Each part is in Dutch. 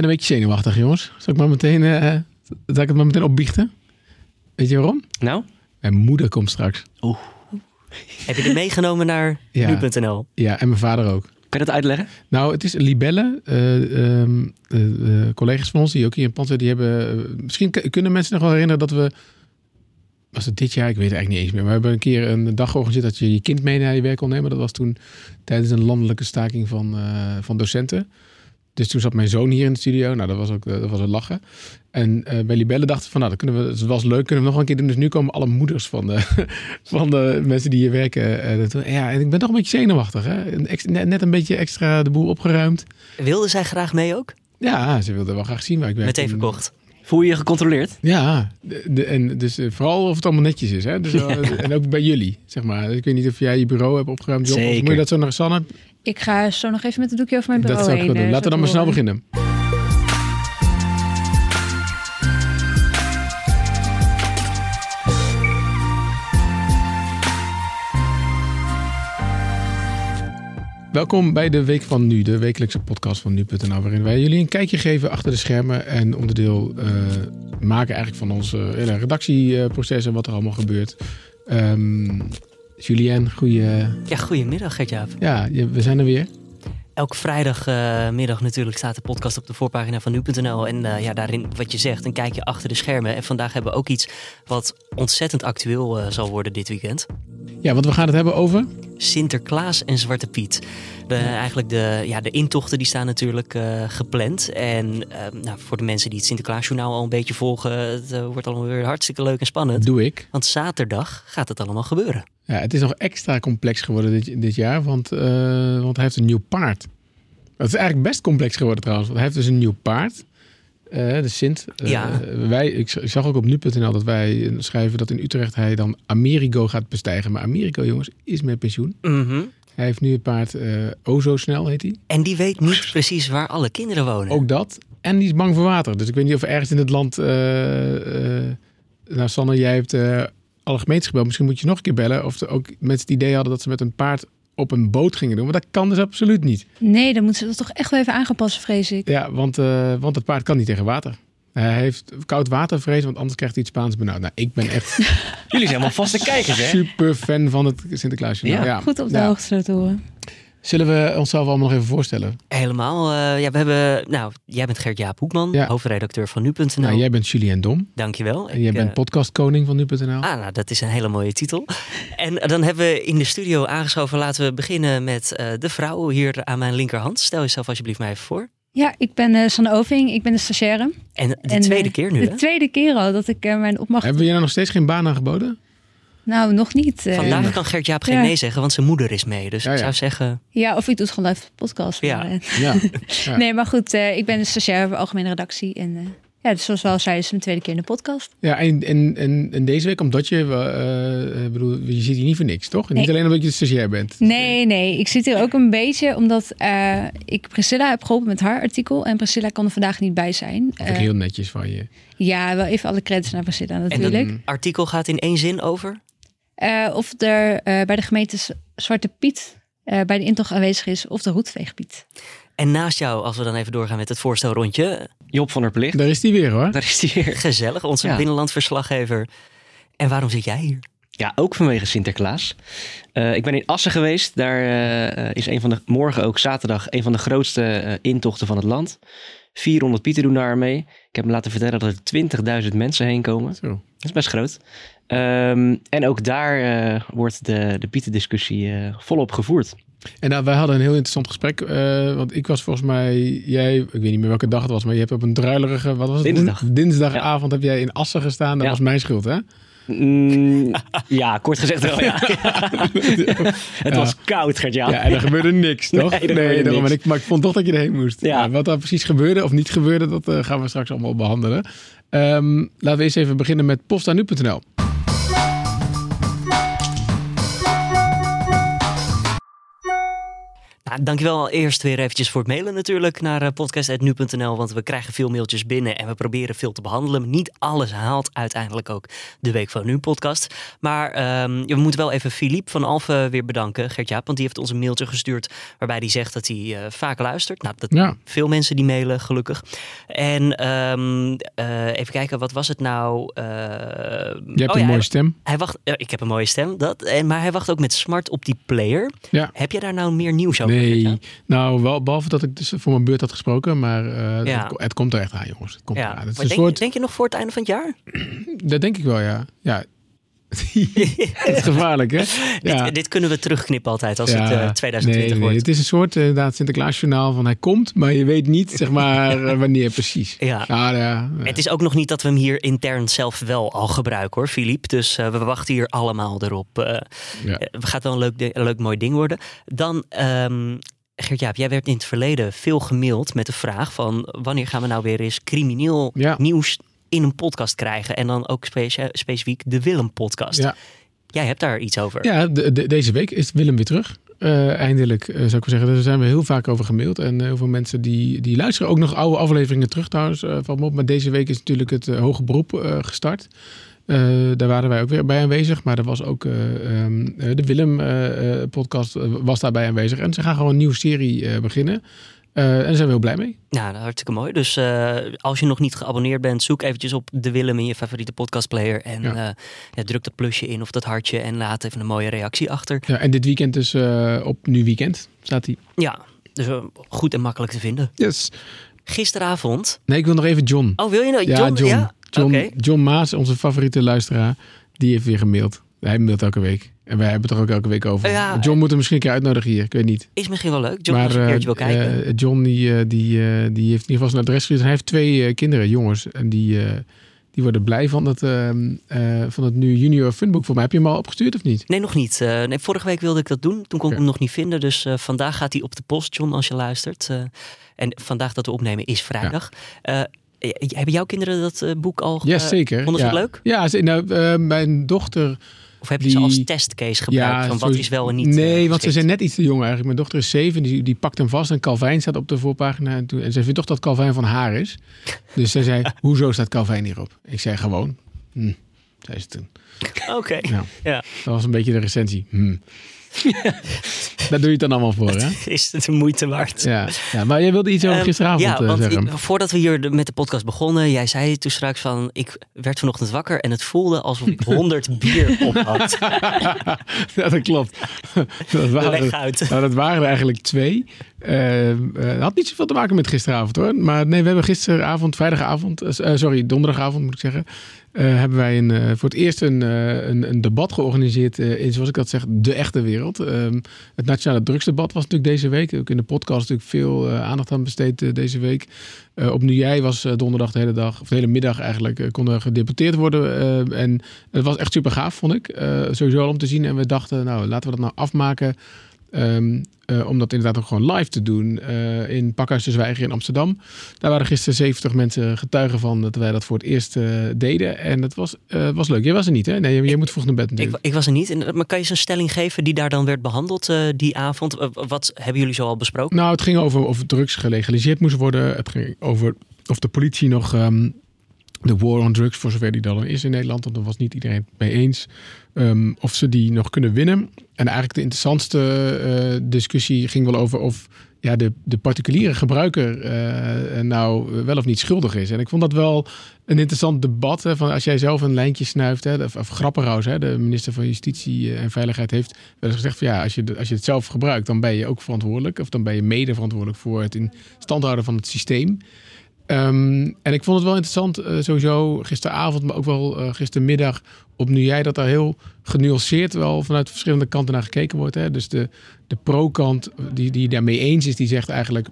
ben een beetje zenuwachtig, jongens. Zal ik maar meteen, eh zal ik het maar meteen opbiechten? Weet je waarom? Nou? Mijn moeder komt straks. Heb je dit meegenomen naar Ja. nu.nl? Ja, en mijn vader ook. Kan je dat uitleggen? Nou, het is Libelle. eh, ehm, eh, eh, collega's van ons die ook hier in Panzer, die hebben... misschien kunnen mensen nog wel herinneren dat we... Was het dit jaar? Ik weet het eigenlijk niet eens meer. Maar we hebben een keer een dag georganiseerd dat je je kind mee naar je werk kon nemen. Dat was toen tijdens een landelijke staking van, eh, van docenten. Dus toen zat mijn zoon hier in de studio. Nou, dat was ook eh, dat was een lachen. En eh, bij Libelle dachten van, nou, dat kunnen we, het was leuk, kunnen we nog een keer doen. Dus nu komen alle moeders van de, van de mensen die hier werken. eh, ja, en ik ben toch een beetje zenuwachtig. Hè? Net, net een beetje extra de boel opgeruimd. Wilde zij graag mee ook? Ja, ze wilde wel graag zien waar ik werk. Meteen En- verkocht. Voel je je gecontroleerd? Ja, de, de- en dus eh, vooral of het allemaal netjes is. Hè? Dus, En ook bij jullie, zeg maar. Ik weet niet of jij je bureau hebt opgeruimd, Job. Of moet je dat zo naar Sanne? Ik ga zo nog even met een doekje over mijn Dat bureau zou ik heen. doen. eh, Laten we dan maar snel beginnen. Welkom bij de Week van Nu, de wekelijkse podcast van Nu.nl, waarin wij jullie een kijkje geven achter de schermen en onderdeel eh, maken eigenlijk van ons eh, hele redactieproces en wat er allemaal gebeurt. Ehm Julien, goeie... Ja, goedemiddag Gert-Jaap. Ja, we zijn er weer. Elke vrijdagmiddag natuurlijk staat de podcast op de voorpagina van nu.nl. En eh, ja, daarin wat je zegt, een kijkje achter de schermen. En vandaag hebben we ook iets wat ontzettend actueel eh, zal worden dit weekend. Ja, want we gaan het hebben over... Sinterklaas en Zwarte Piet. De, eigenlijk de, ja, de intochten die staan natuurlijk eh, gepland. En eh, nou, voor de mensen die het Sinterklaasjournaal al een beetje volgen... het eh, wordt allemaal weer hartstikke leuk en spannend. Doe ik. Want zaterdag gaat het allemaal gebeuren. Ja, het is nog extra complex geworden dit, dit jaar, want, want hij heeft een nieuw paard. Dat is eigenlijk best complex geworden trouwens, want hij heeft dus een nieuw paard. Eh, de Sint. Eh, Ja. wij, ik, ik zag ook op nu.nl dat wij schrijven dat in Utrecht hij dan Amerigo gaat bestijgen. Maar Amerigo, jongens, is met pensioen. Mhm. Hij heeft nu het paard eh O zo snel, heet hij. En die weet niet precies waar alle kinderen wonen. Ook dat. En die is bang voor water. Dus ik weet niet of ergens in het land... nou, Sanne, jij hebt alle gemeentes gebeld. Misschien moet je nog een keer bellen. Of er ook mensen het idee hadden dat ze met een paard op een boot gingen doen. Maar dat kan dus absoluut niet. Nee, dan moeten ze dat toch echt wel even aangepast, vrees ik. Ja, want, eh, want het paard kan niet tegen water. Hij heeft koud watervrees, want anders krijgt hij het Spaans benauwd. Nou, ik ben echt Jullie zijn allemaal vaste kijkers, hè? super fan van het Sinterklaasje. Ja, ja, Goed op de ja. hoogte te horen. Zullen we onszelf allemaal nog even voorstellen? Helemaal. eh, ja, we hebben. Nou, jij bent Gert-Jaap Hoekman, Ja. hoofdredacteur van nu.nl. Nou, jij bent Julien Dom. Dankjewel. En jij Ik, bent eh, podcastkoning van nu.nl. Ah, nou, dat is een hele mooie titel. En dan hebben we in de studio aangeschoven. Laten we beginnen met eh, de vrouw hier aan mijn linkerhand. Stel jezelf alsjeblieft maar even voor. Ja, ik ben eh Sanne Oving. Ik ben de stagiaire. En de En, tweede eh, keer nu, De hè? tweede keer al dat ik eh, mijn opmacht... Hebben we je nou nog steeds geen baan aangeboden? Nou, nog niet. eh. Vandaag kan Gert-Jaap geen Ja. nee zeggen, want zijn moeder is mee. Dus Ja, ik ja. zou zeggen, Ja, of ik doe het gewoon live op de podcast. Ja. Maar, eh. Nee, maar goed. eh, ik ben de stagiaire voor algemene redactie. En eh, ja, dus zoals wel zei, is het mijn tweede keer in de podcast. Ja, en, en, en, en deze week, omdat je, bedoel, je zit hier niet voor niks, toch? Niet alleen omdat je stagiair bent. Nee, nee. Ik zit hier ook een beetje omdat eh, ik Priscilla heb geholpen met haar artikel. En Priscilla kan er vandaag niet bij zijn. Dat heel netjes van je. ja, wel even alle credits naar Priscilla en natuurlijk. dat artikel gaat in één zin over. Eh, of er eh, bij de gemeente Zwarte Piet eh, bij de intocht aanwezig is of de roetveegpiet. En naast jou, als we dan even doorgaan met het voorstelrondje. Job van der Plicht. Daar is die weer hoor. Daar is hij weer. Gezellig, onze Ja. binnenlandverslaggever. En waarom zit jij hier? Ja, ook vanwege Sinterklaas. Eh, ik ben in Assen geweest. Daar eh, is een van de, morgen ook zaterdag, een van de grootste intochten van het land. 400 pieten doen daar mee. Ik heb me laten vertellen dat er 20.000 mensen heen komen. Zo. Dat is best groot. Ehm, en ook daar eh, wordt de, de pietendiscussie eh volop gevoerd. En nou, wij hadden een heel interessant gesprek. eh, want ik was volgens mij, jij, ik weet niet meer welke dag het was, maar je hebt op een druilerige, wat was het? Dinsdag. Dinsdagavond heb jij in Assen gestaan. Dat Ja. was mijn schuld, hè? Mm, ja, kort gezegd wel, ja. Het Ja. was koud, Gert-Jan. Ja, en er gebeurde niks, toch? Nee, daarom. niks. Ik, maar ik vond toch dat je erheen moest. Ja. Wat er precies gebeurde of niet gebeurde, dat gaan we straks allemaal behandelen. Ehm, laten we eens even beginnen met postanu.nl. Nou, dankjewel eerst weer eventjes voor het mailen natuurlijk naar uh, podcast.nu.nl. Want we krijgen veel mailtjes binnen en we proberen veel te behandelen. Niet alles haalt uiteindelijk ook de Week van Nu podcast. Maar um, we moeten wel even Philippe van Alphen weer bedanken, Gert-Jaap. Want die heeft ons een mailtje gestuurd waarbij hij zegt dat hij uh, vaak luistert. Nou, dat Ja. veel mensen die mailen, gelukkig. En ehm, eh, even kijken, wat was het nou? Eh, Je hebt oh een ja, mooie hij- stem. Hij wacht, eh, ik heb een mooie stem, dat, en, maar hij wacht ook met smart op die player. Ja. Heb je daar nou meer nieuws over? Nee, Gert-Jaap? nou, wel, behalve dat ik dus voor mijn beurt had gesproken, maar eh, Ja. het, het komt er echt aan, jongens. Het komt Ja, eraan. Het is maar een denk, soort, denk je nog voor het einde van het jaar? dat denk ik wel, ja. Ja, het is gevaarlijk, hè? Ja. Dit, dit kunnen we terugknippen altijd als het Ja, eh, 2020 nee, nee, wordt. Het is een soort eh, inderdaad Sinterklaasjournaal van hij komt, maar je weet niet zeg maar wanneer precies. Ja. Nou, ja, Het is ook nog niet dat we hem hier intern zelf wel al gebruiken hoor, Philippe. Dus eh, we wachten hier allemaal erop. Ja. Het gaat wel een leuk, een leuk mooi ding worden. Dan, ehm Gert-Jaap, jij werd in het verleden veel gemaild met de vraag van... wanneer gaan we nou weer eens crimineel Ja. nieuws in een podcast krijgen? En dan ook specifiek de Willem-podcast. Ja. Jij hebt daar iets over. Ja, de, de- deze week is Willem weer terug. Eh, eindelijk, eh, zou ik zeggen. Daar zijn we heel vaak over gemaild. En eh, heel veel mensen die, die luisteren ook nog oude afleveringen terug trouwens. van me op. Maar deze week is natuurlijk het hoge beroep gestart. Daar waren wij ook weer bij aanwezig. Maar er was ook eh, ehm, eh, de Willem-podcast was daarbij aanwezig. En ze gaan gewoon een nieuwe serie beginnen. Eh, en daar zijn we heel blij mee. Nou, dat hartstikke mooi. Dus eh, als je nog niet geabonneerd bent, zoek eventjes op de Willem in je favoriete podcastplayer. En Ja. ja. druk dat plusje in of dat hartje en laat even een mooie reactie achter. Ja, en dit weekend dus eh, op Nu Weekend staat hij. Ja, dus eh, goed en makkelijk te vinden. Yes. Gisteravond. Nee, ik wil nog even John. Oh, wil je nou? Ja, John. Ja? John, Oké. John Maas, onze favoriete luisteraar, die heeft weer gemaild. Hij mailt elke week. En wij hebben het er ook elke week over. Ja. John moet hem misschien een keer uitnodigen hier. Ik weet niet. Is misschien wel leuk. John, maar een keertje wil eh, kijken. eh, John die, eh, die, eh, die heeft in ieder geval zijn adres gestuurd. Hij heeft twee eh, kinderen, jongens. En die, eh, die worden blij van het, ehm, eh, van het nu junior funboek voor mij. Heb je hem al opgestuurd of niet? Nee, nog niet. Eh, nee, vorige week wilde ik dat doen. Toen kon ik hem nog niet vinden. Dus eh, vandaag gaat hij op de post, John, als je luistert. Eh, en vandaag dat we opnemen is vrijdag. Eh, eh, hebben jouw kinderen dat eh, boek al Ja, eh, zeker. Vonden ze ja. het leuk? Ja, nou, eh, mijn dochter Of heb je ze als testcase gebruikt? van wat is wel en niet Nee, eh, want ze zijn net iets te jong eigenlijk. Mijn dochter is zeven, die, die pakt hem vast en Calvijn staat op de voorpagina. En, toen, en ze vindt toch dat Calvijn van haar is. Dus zij zei, hoezo staat Calvijn hierop? Ik zei gewoon, hm, zei ze toen. Oké. Nou, Ja. dat was een beetje de recensie. Hm. Daar doe je het dan allemaal voor, hè? Is het de moeite waard? Ja, ja maar jij wilde iets over Ehm, gisteravond ja, eh, want zeggen. voordat we hier de- met de podcast begonnen, jij zei toen straks van, ik werd vanochtend wakker en het voelde alsof ik 100 bier op had. ja, dat klopt. dat, waren, uit. nou, dat waren er eigenlijk twee. Eh, eh, Het had niet zoveel te maken met gisteravond hoor. Maar nee, we hebben gisteravond, vrijdagavond, eh, eh, sorry, donderdagavond moet ik zeggen. Eh, hebben wij een, eh, voor het eerst een, eh, een, debat georganiseerd in, zoals ik dat zeg, de echte wereld. Ehm, het nationale drugsdebat was natuurlijk deze week. Ook in de podcast natuurlijk veel aandacht aan besteed deze week. Op Nu Jij was donderdag de hele dag, of de hele middag eigenlijk, kon er gedebatteerd worden. eh, en het was echt super gaaf, vond ik. Sowieso al om te zien. En we dachten, nou, laten we dat nou afmaken. Eh, om dat inderdaad ook gewoon live te doen eh, in Pakhuis de Zwijger in Amsterdam. Daar waren gisteren 70 mensen getuigen van dat wij dat voor het eerst eh, deden. En het was, was leuk. Jij was er niet, hè? Nee, jij, moet vroeg naar bed Ik, natuurlijk. ik was er niet. Maar kan je eens een stelling geven die daar dan werd behandeld eh, die avond? Wat hebben jullie zo al besproken? Nou, het ging over of drugs gelegaliseerd moest worden. Het ging over of de politie nog ehm, de war on drugs, voor zover die dan is in Nederland, want daar was niet iedereen het mee eens, ehm, of ze die nog kunnen winnen. En eigenlijk de interessantste eh, discussie ging wel over of ja, de, de particuliere gebruiker eh, nou wel of niet schuldig is. En ik vond dat wel een interessant debat. Hè, van als jij zelf een lijntje snuift, hè, of, of de minister van Justitie en Veiligheid, heeft wel eens gezegd van ja, als je, als je het zelf gebruikt, dan ben je ook verantwoordelijk. Of dan ben je mede verantwoordelijk voor het in stand houden van het systeem. Ehm, en ik vond het wel interessant, eh, sowieso gisteravond, maar ook wel eh, gistermiddag, op nu jij dat daar heel genuanceerd wel vanuit verschillende kanten naar gekeken wordt. Hè? Dus de, de pro-kant die, die daarmee eens is, die zegt eigenlijk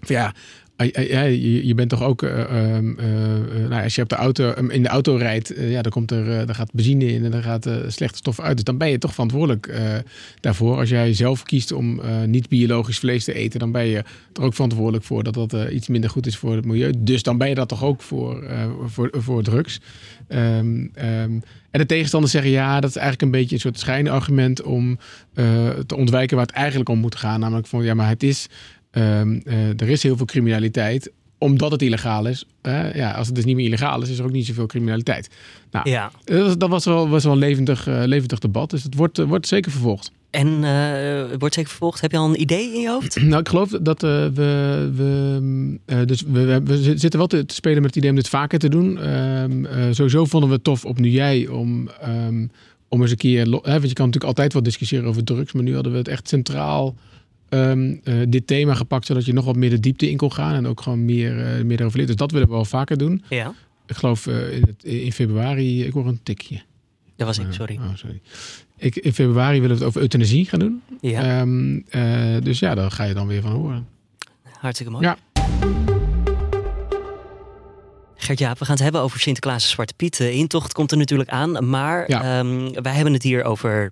ja, je, bent toch ook, eh, ehm, eh, eh, nou, als je op de auto, um, in de auto rijdt, ja, dan komt er, dan gaat benzine in en dan gaat slechte stof uit. Dus dan ben je toch verantwoordelijk daarvoor. Als jij zelf kiest om niet biologisch vlees te eten, dan ben je er ook verantwoordelijk voor dat dat iets minder goed is voor het milieu. Dus dan ben je dat toch ook voor, voor, voor drugs. Ehm, ehm, en de tegenstanders zeggen ja, dat is eigenlijk een beetje een soort schijnargument om te ontwijken waar het eigenlijk om moet gaan. Namelijk van ja, maar het is, ehm, eh, er is heel veel criminaliteit omdat het illegaal is. Eh, ja, als het dus niet meer illegaal is, is er ook niet zoveel criminaliteit. Nou, Ja. dat was, dat was wel, was wel een levendig, eh, levendig debat. Dus het wordt, wordt zeker vervolgd. En eh, wordt zeker vervolgd. Heb je al een idee in je hoofd? Nou, ik geloof dat we, we, dus we, we, we zitten wel te, te spelen met het idee om dit vaker te doen. Ehm, eh, sowieso vonden we het tof op Nu Jij om, ehm, om eens een keer... Hè, want je kan natuurlijk altijd wel discussiëren over drugs, maar nu hadden we het echt centraal ehm, eh, dit thema gepakt, zodat je nog wat meer de diepte in kon gaan en ook gewoon meer, eh meer erover leren. Dus dat willen we wel vaker doen. Ja, Ik geloof eh, in, in februari, ik hoor een tikje. dat was ik, sorry. Oh, sorry. Ik, in februari willen we het over euthanasie gaan doen. Ja, Ehm, eh, dus ja, daar ga je dan weer van horen. hartstikke mooi. Ja. Gert-Jaap, we gaan het hebben over Sinterklaas en Zwarte Piet. De intocht komt er natuurlijk aan. Maar Ja. ehm, wij hebben het hier over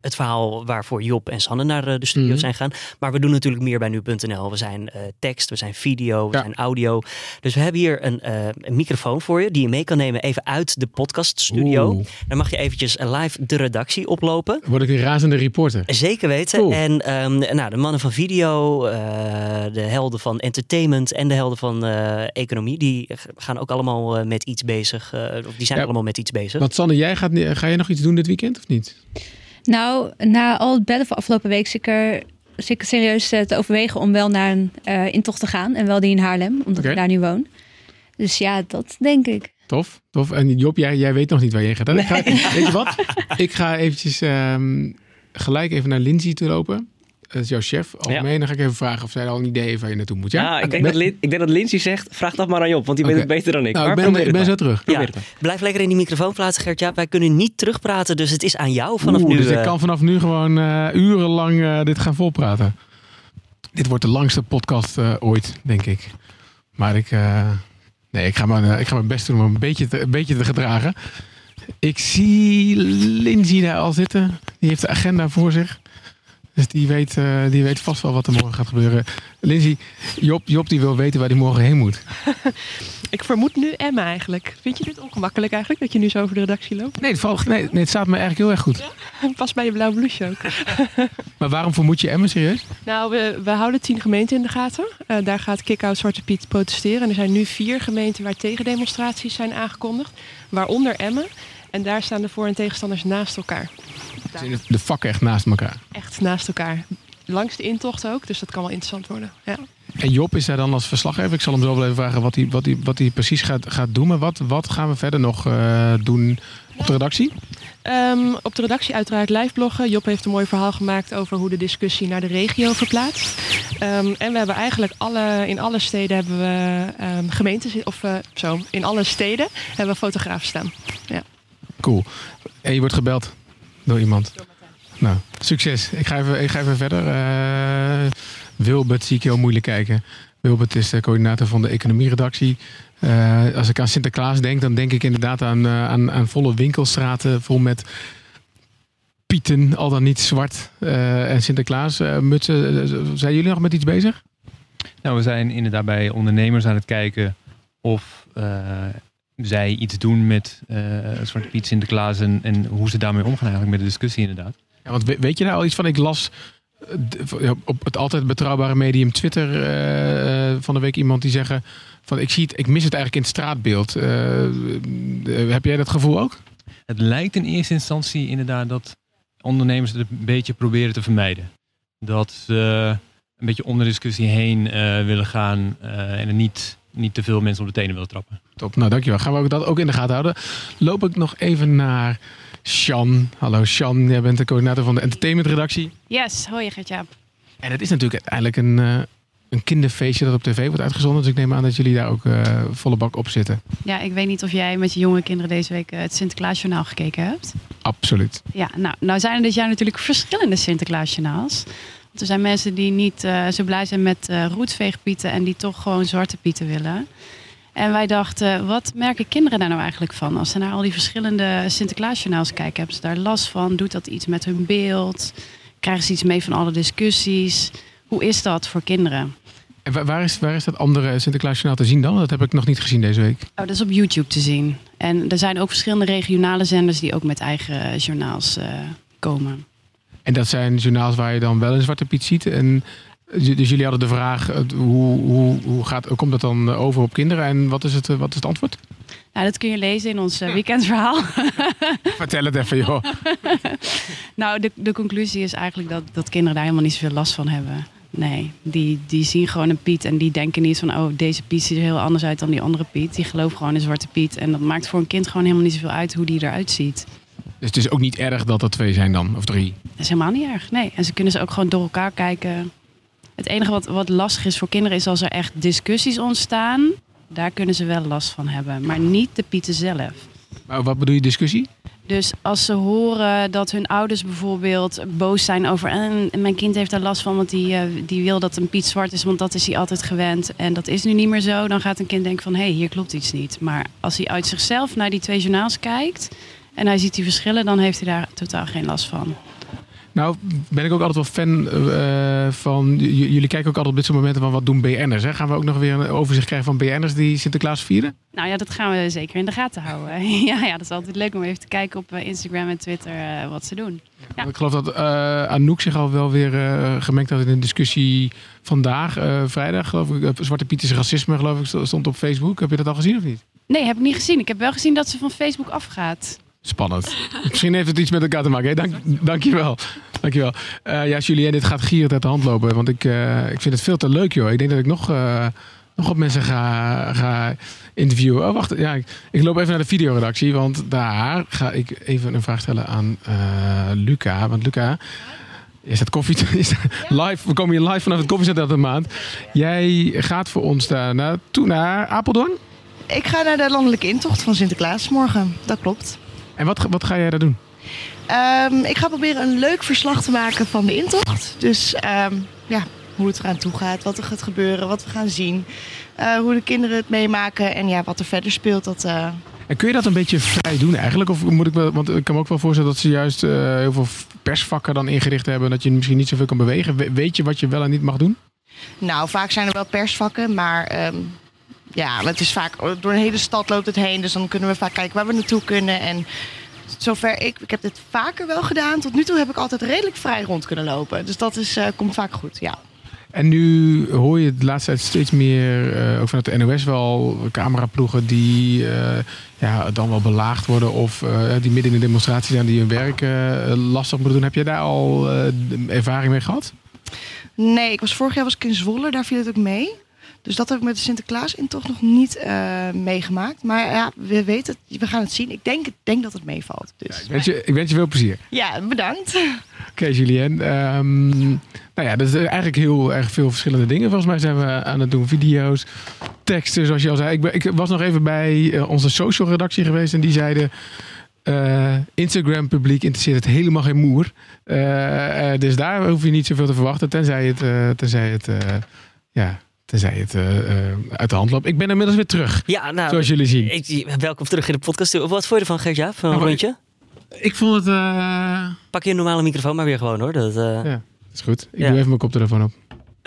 het verhaal waarvoor Job en Sanne naar eh, de studio Mhm. zijn gegaan. Maar we doen natuurlijk meer bij nu.nl. We zijn eh, tekst, we zijn video, we Ja. zijn audio. Dus we hebben hier een, eh, een microfoon voor je die je mee kan nemen even uit de podcaststudio. Oeh. Dan mag je eventjes live de redactie oplopen. Word ik een razende reporter. Zeker weten. Cool. En ehm, nou, de mannen van video, de helden van entertainment en de helden van economie, die gaan ook allemaal met iets bezig. of die zijn Ja. allemaal met iets bezig. Want Sanne, jij gaat, ga je nog iets doen dit weekend of niet? Nou, na al het bellen van afgelopen week zit ik er zit ik serieus eh, te overwegen om wel naar een eh, intocht te gaan. En wel die in Haarlem, omdat ik daar nu woon. Dus ja, dat denk ik. Tof, tof. En Job, jij, jij weet nog niet waar je heen gaat. hè? Ik ga, weet je wat? Ik ga eventjes ehm, gelijk even naar Lindsay toe lopen. Dat is jouw chef. Algemeen. Dan ga ik even vragen of zij al een idee heeft waar je naartoe moet. Ja, Ja, ik, denk Ben- dat Lin- ik denk dat Lindsay zegt, vraag dat maar aan Job, want die weet het beter dan ik. Nou, maar ik ben, probeer ben zo terug. Probeer Ja, blijf lekker in die microfoon praten, Gert-Jaap. Wij kunnen niet terugpraten, dus het is aan jou vanaf Oeh, nu. dus ik eh, kan vanaf nu gewoon eh, urenlang eh, dit gaan volpraten. Dit wordt de langste podcast eh, ooit, denk ik. Maar ik, eh, nee, ik, ga mijn, ik ga mijn best doen om een beetje te, een beetje te gedragen. Ik zie Lindsay daar al zitten. Die heeft de agenda voor zich. Dus die weet, eh, die weet vast wel wat er morgen gaat gebeuren. Lindsay, Job, Job die wil weten waar hij morgen heen moet. Ik vermoed nu Emma eigenlijk. Vind je dit ongemakkelijk eigenlijk, dat je nu zo over de redactie loopt? Nee, het, valt, nee, nee, het staat me eigenlijk heel erg goed. Pas bij je blauw blouseje ook. Maar waarom vermoed je Emma serieus? Nou, we, we houden tien gemeenten in de gaten. Eh, daar gaat Kick-Out Zwarte Piet protesteren. En er zijn nu vier gemeenten waar tegendemonstraties zijn aangekondigd. Waaronder Emmen. En daar staan de voor- en tegenstanders naast elkaar. De vakken echt naast elkaar. echt naast elkaar. Langs de intocht ook, dus dat kan wel interessant worden. Ja. En Job is daar dan als verslaggever. Ik zal hem zo wel even vragen wat hij, wat hij, wat hij precies gaat, gaat doen. Maar wat, wat gaan we verder nog eh, doen op de redactie? Ehm, op de redactie uiteraard live bloggen. Job heeft een mooi verhaal gemaakt over hoe de discussie naar de regio verplaatst. Ehm, en we hebben eigenlijk alle, in alle steden hebben we ehm, gemeentes, of eh, zo, in alle steden hebben we fotografen staan. Cool. En je wordt gebeld door iemand. Nou, succes. Ik ga even, ik ga even verder. Eh, Wilbert zie ik heel moeilijk kijken. Wilbert is de coördinator van de economieredactie. Eh, als ik aan Sinterklaas denk, dan denk ik inderdaad aan, eh, aan, aan volle winkelstraten vol met pieten, al dan niet zwart. eh, en Sinterklaas eh, mutsen. Zijn jullie nog met iets bezig? Nou, we zijn inderdaad bij ondernemers aan het kijken of eh, zij iets doen met eh Zwarte Piet, Sinterklaas en, en hoe ze daarmee omgaan eigenlijk met de discussie inderdaad. Ja, want we- weet je daar al iets van? Ik las eh, op het altijd betrouwbare medium Twitter eh, van de week iemand die zeggen van ik zie het, ik mis het eigenlijk in het straatbeeld. Heb jij dat gevoel ook? Het lijkt in eerste instantie inderdaad dat ondernemers het een beetje proberen te vermijden. Dat ze een beetje om de discussie heen willen gaan en er niet, niet te veel mensen op de tenen willen trappen. Top, nou dankjewel. Gaan we ook dat ook in de gaten houden. Loop ik nog even naar Sjan. Hallo Sjan, jij bent de coördinator van de entertainmentredactie. Yes, hoi Gertjaap. En het is natuurlijk uiteindelijk een, eh, een kinderfeestje dat op tv wordt uitgezonden. Dus ik neem aan dat jullie daar ook eh, volle bak op zitten. Ja, ik weet niet of jij met je jonge kinderen deze week eh, het Sinterklaasjournaal gekeken hebt. Absoluut. Ja, nou, nou zijn er dit jaar natuurlijk verschillende Sinterklaasjournaals. Er zijn mensen die niet eh, zo blij zijn met uh, roetveegpieten en die toch gewoon zwarte pieten willen. En wij dachten, wat merken kinderen daar nou eigenlijk van? Als ze naar al die verschillende Sinterklaasjournaals kijken, hebben ze daar last van? Doet dat iets met hun beeld? Krijgen ze iets mee van alle discussies? Hoe is dat voor kinderen? En waar is, waar is dat andere Sinterklaasjournaal te zien dan? Dat heb ik nog niet gezien deze week. Oh, dat is op YouTube te zien. En er zijn ook verschillende regionale zenders die ook met eigen journaals uh, komen. En dat zijn journaals waar je dan wel een Zwarte Piet ziet. En dus jullie hadden de vraag, hoe, hoe, hoe, gaat, hoe komt dat dan over op kinderen? En wat is het, wat is het antwoord? Nou, dat kun je lezen in ons weekendverhaal. Vertel het even, joh. nou, de, de conclusie is eigenlijk dat, dat kinderen daar helemaal niet zoveel last van hebben. Nee, die, die zien gewoon een Piet en die denken niet van... oh, deze Piet ziet er heel anders uit dan die andere Piet. Die geloven gewoon in Zwarte Piet. En dat maakt voor een kind gewoon helemaal niet zoveel uit hoe die eruit ziet. Dus het is ook niet erg dat er twee zijn dan, of drie? Dat is helemaal niet erg, nee. En ze kunnen ze ook gewoon door elkaar kijken. Het enige wat, wat lastig is voor kinderen is als er echt discussies ontstaan. Daar kunnen ze wel last van hebben, maar niet de pieten zelf. Maar wat bedoel je discussie? Dus als ze horen dat hun ouders bijvoorbeeld boos zijn over... en mijn kind heeft daar last van, want die, uh, die wil dat een Piet zwart is... want dat is hij altijd gewend en dat is nu niet meer zo... dan gaat een kind denken van, hé, hey, hier klopt iets niet. Maar als hij uit zichzelf naar die twee journaals kijkt... en hij ziet die verschillen, dan heeft hij daar totaal geen last van. Nou, ben ik ook altijd wel fan uh, van. jullie kijken ook altijd op dit soort momenten van wat doen BN'ers. Hè? Gaan we ook nog weer een overzicht krijgen van BN'ers die Sinterklaas vieren? Nou ja, dat gaan we zeker in de gaten houden. ja, ja, dat is altijd leuk om even te kijken op eh, Instagram en Twitter uh, wat ze doen. Ja. Ik geloof dat Anouk zich al wel weer gemengd had in een discussie vandaag, vrijdag. Geloof ik, Zwarte Pieters racisme, geloof ik, stond op Facebook. Heb je dat al gezien of niet? Nee, heb ik niet gezien. Ik heb wel gezien dat ze van Facebook afgaat. Spannend. Misschien heeft het iets met elkaar te maken. Hey, dank, dankjewel. dankjewel. Uh, ja, Julien, dit gaat gierend uit de hand lopen. Want ik, uh, ik vind het veel te leuk, joh. Ik denk dat ik nog, uh, nog wat mensen ga, ga interviewen. Oh, wacht. Ja, ik, ik, loop even naar de videoredactie. Want daar ga ik even een vraag stellen aan Luca. Want Luca... Is het koffie? Is live, we komen hier live vanaf het koffiezet de maand. Jij gaat voor ons daar naartoe naar Apeldoorn? Ik ga naar de landelijke intocht van Sinterklaas morgen. Dat klopt. En wat, wat ga jij daar doen? Um, ik ga proberen een leuk verslag te maken van de intocht. Dus um, ja, hoe het eraan toe gaat, wat er gaat gebeuren, wat we gaan zien. Uh, hoe de kinderen het meemaken en ja, wat er verder speelt. Dat, uh... En kun je dat een beetje vrij doen eigenlijk? Of moet ik wel, want ik kan me ook wel voorstellen dat ze juist uh, heel veel persvakken dan ingericht hebben. Dat je misschien niet zoveel kan bewegen. weet je wat je wel en niet mag doen? Nou, vaak zijn er wel persvakken, maar um, ja, het is vaak door een hele stad loopt het heen. Dus dan kunnen we vaak kijken waar we naartoe kunnen. En zover ik, ik heb dit vaker wel gedaan. Tot nu toe heb ik altijd redelijk vrij rond kunnen lopen. Dus dat is, uh, komt vaak goed, ja. En nu hoor je de laatste tijd steeds meer, uh, ook vanuit de NOS wel, cameraploegen die uh, ja, dan wel belaagd worden of die midden in de demonstratie zijn die hun werk lastig moeten doen. Heb jij daar al ervaring mee gehad? Nee, ik was vorig jaar was ik in Zwolle, daar viel het ook mee. Dus dat heb ik met de Sinterklaas in toch nog niet uh, meegemaakt. Maar ja, we weten het, we gaan het zien. Ik denk, denk dat het meevalt. Dus. Ja, ik, wens je, ik wens je veel plezier. Ja, bedankt. Oké, okay, Julien. Um, nou ja, dat is eigenlijk heel erg veel verschillende dingen. Volgens mij zijn we aan het doen video's, teksten, zoals je al zei. Ik, ben, ik was nog even bij uh, onze social redactie geweest en die zeiden... Uh, Instagram publiek interesseert het helemaal geen moer. Uh, dus daar hoef je niet zoveel te verwachten, tenzij het, tenzij het ja, Tenzij het uh, uit de hand loopt. Ik ben inmiddels weer terug. Ja, nou, zoals jullie zien. Ik, welkom terug in de podcast. Wat vond je ervan, Gert-Jaap? Een nou, rondje? Ik, ik, vond het... Uh... Pak je een normale microfoon maar weer gewoon hoor. Dat, Ja, dat is goed. Ik ja. doe even mijn koptelefoon op.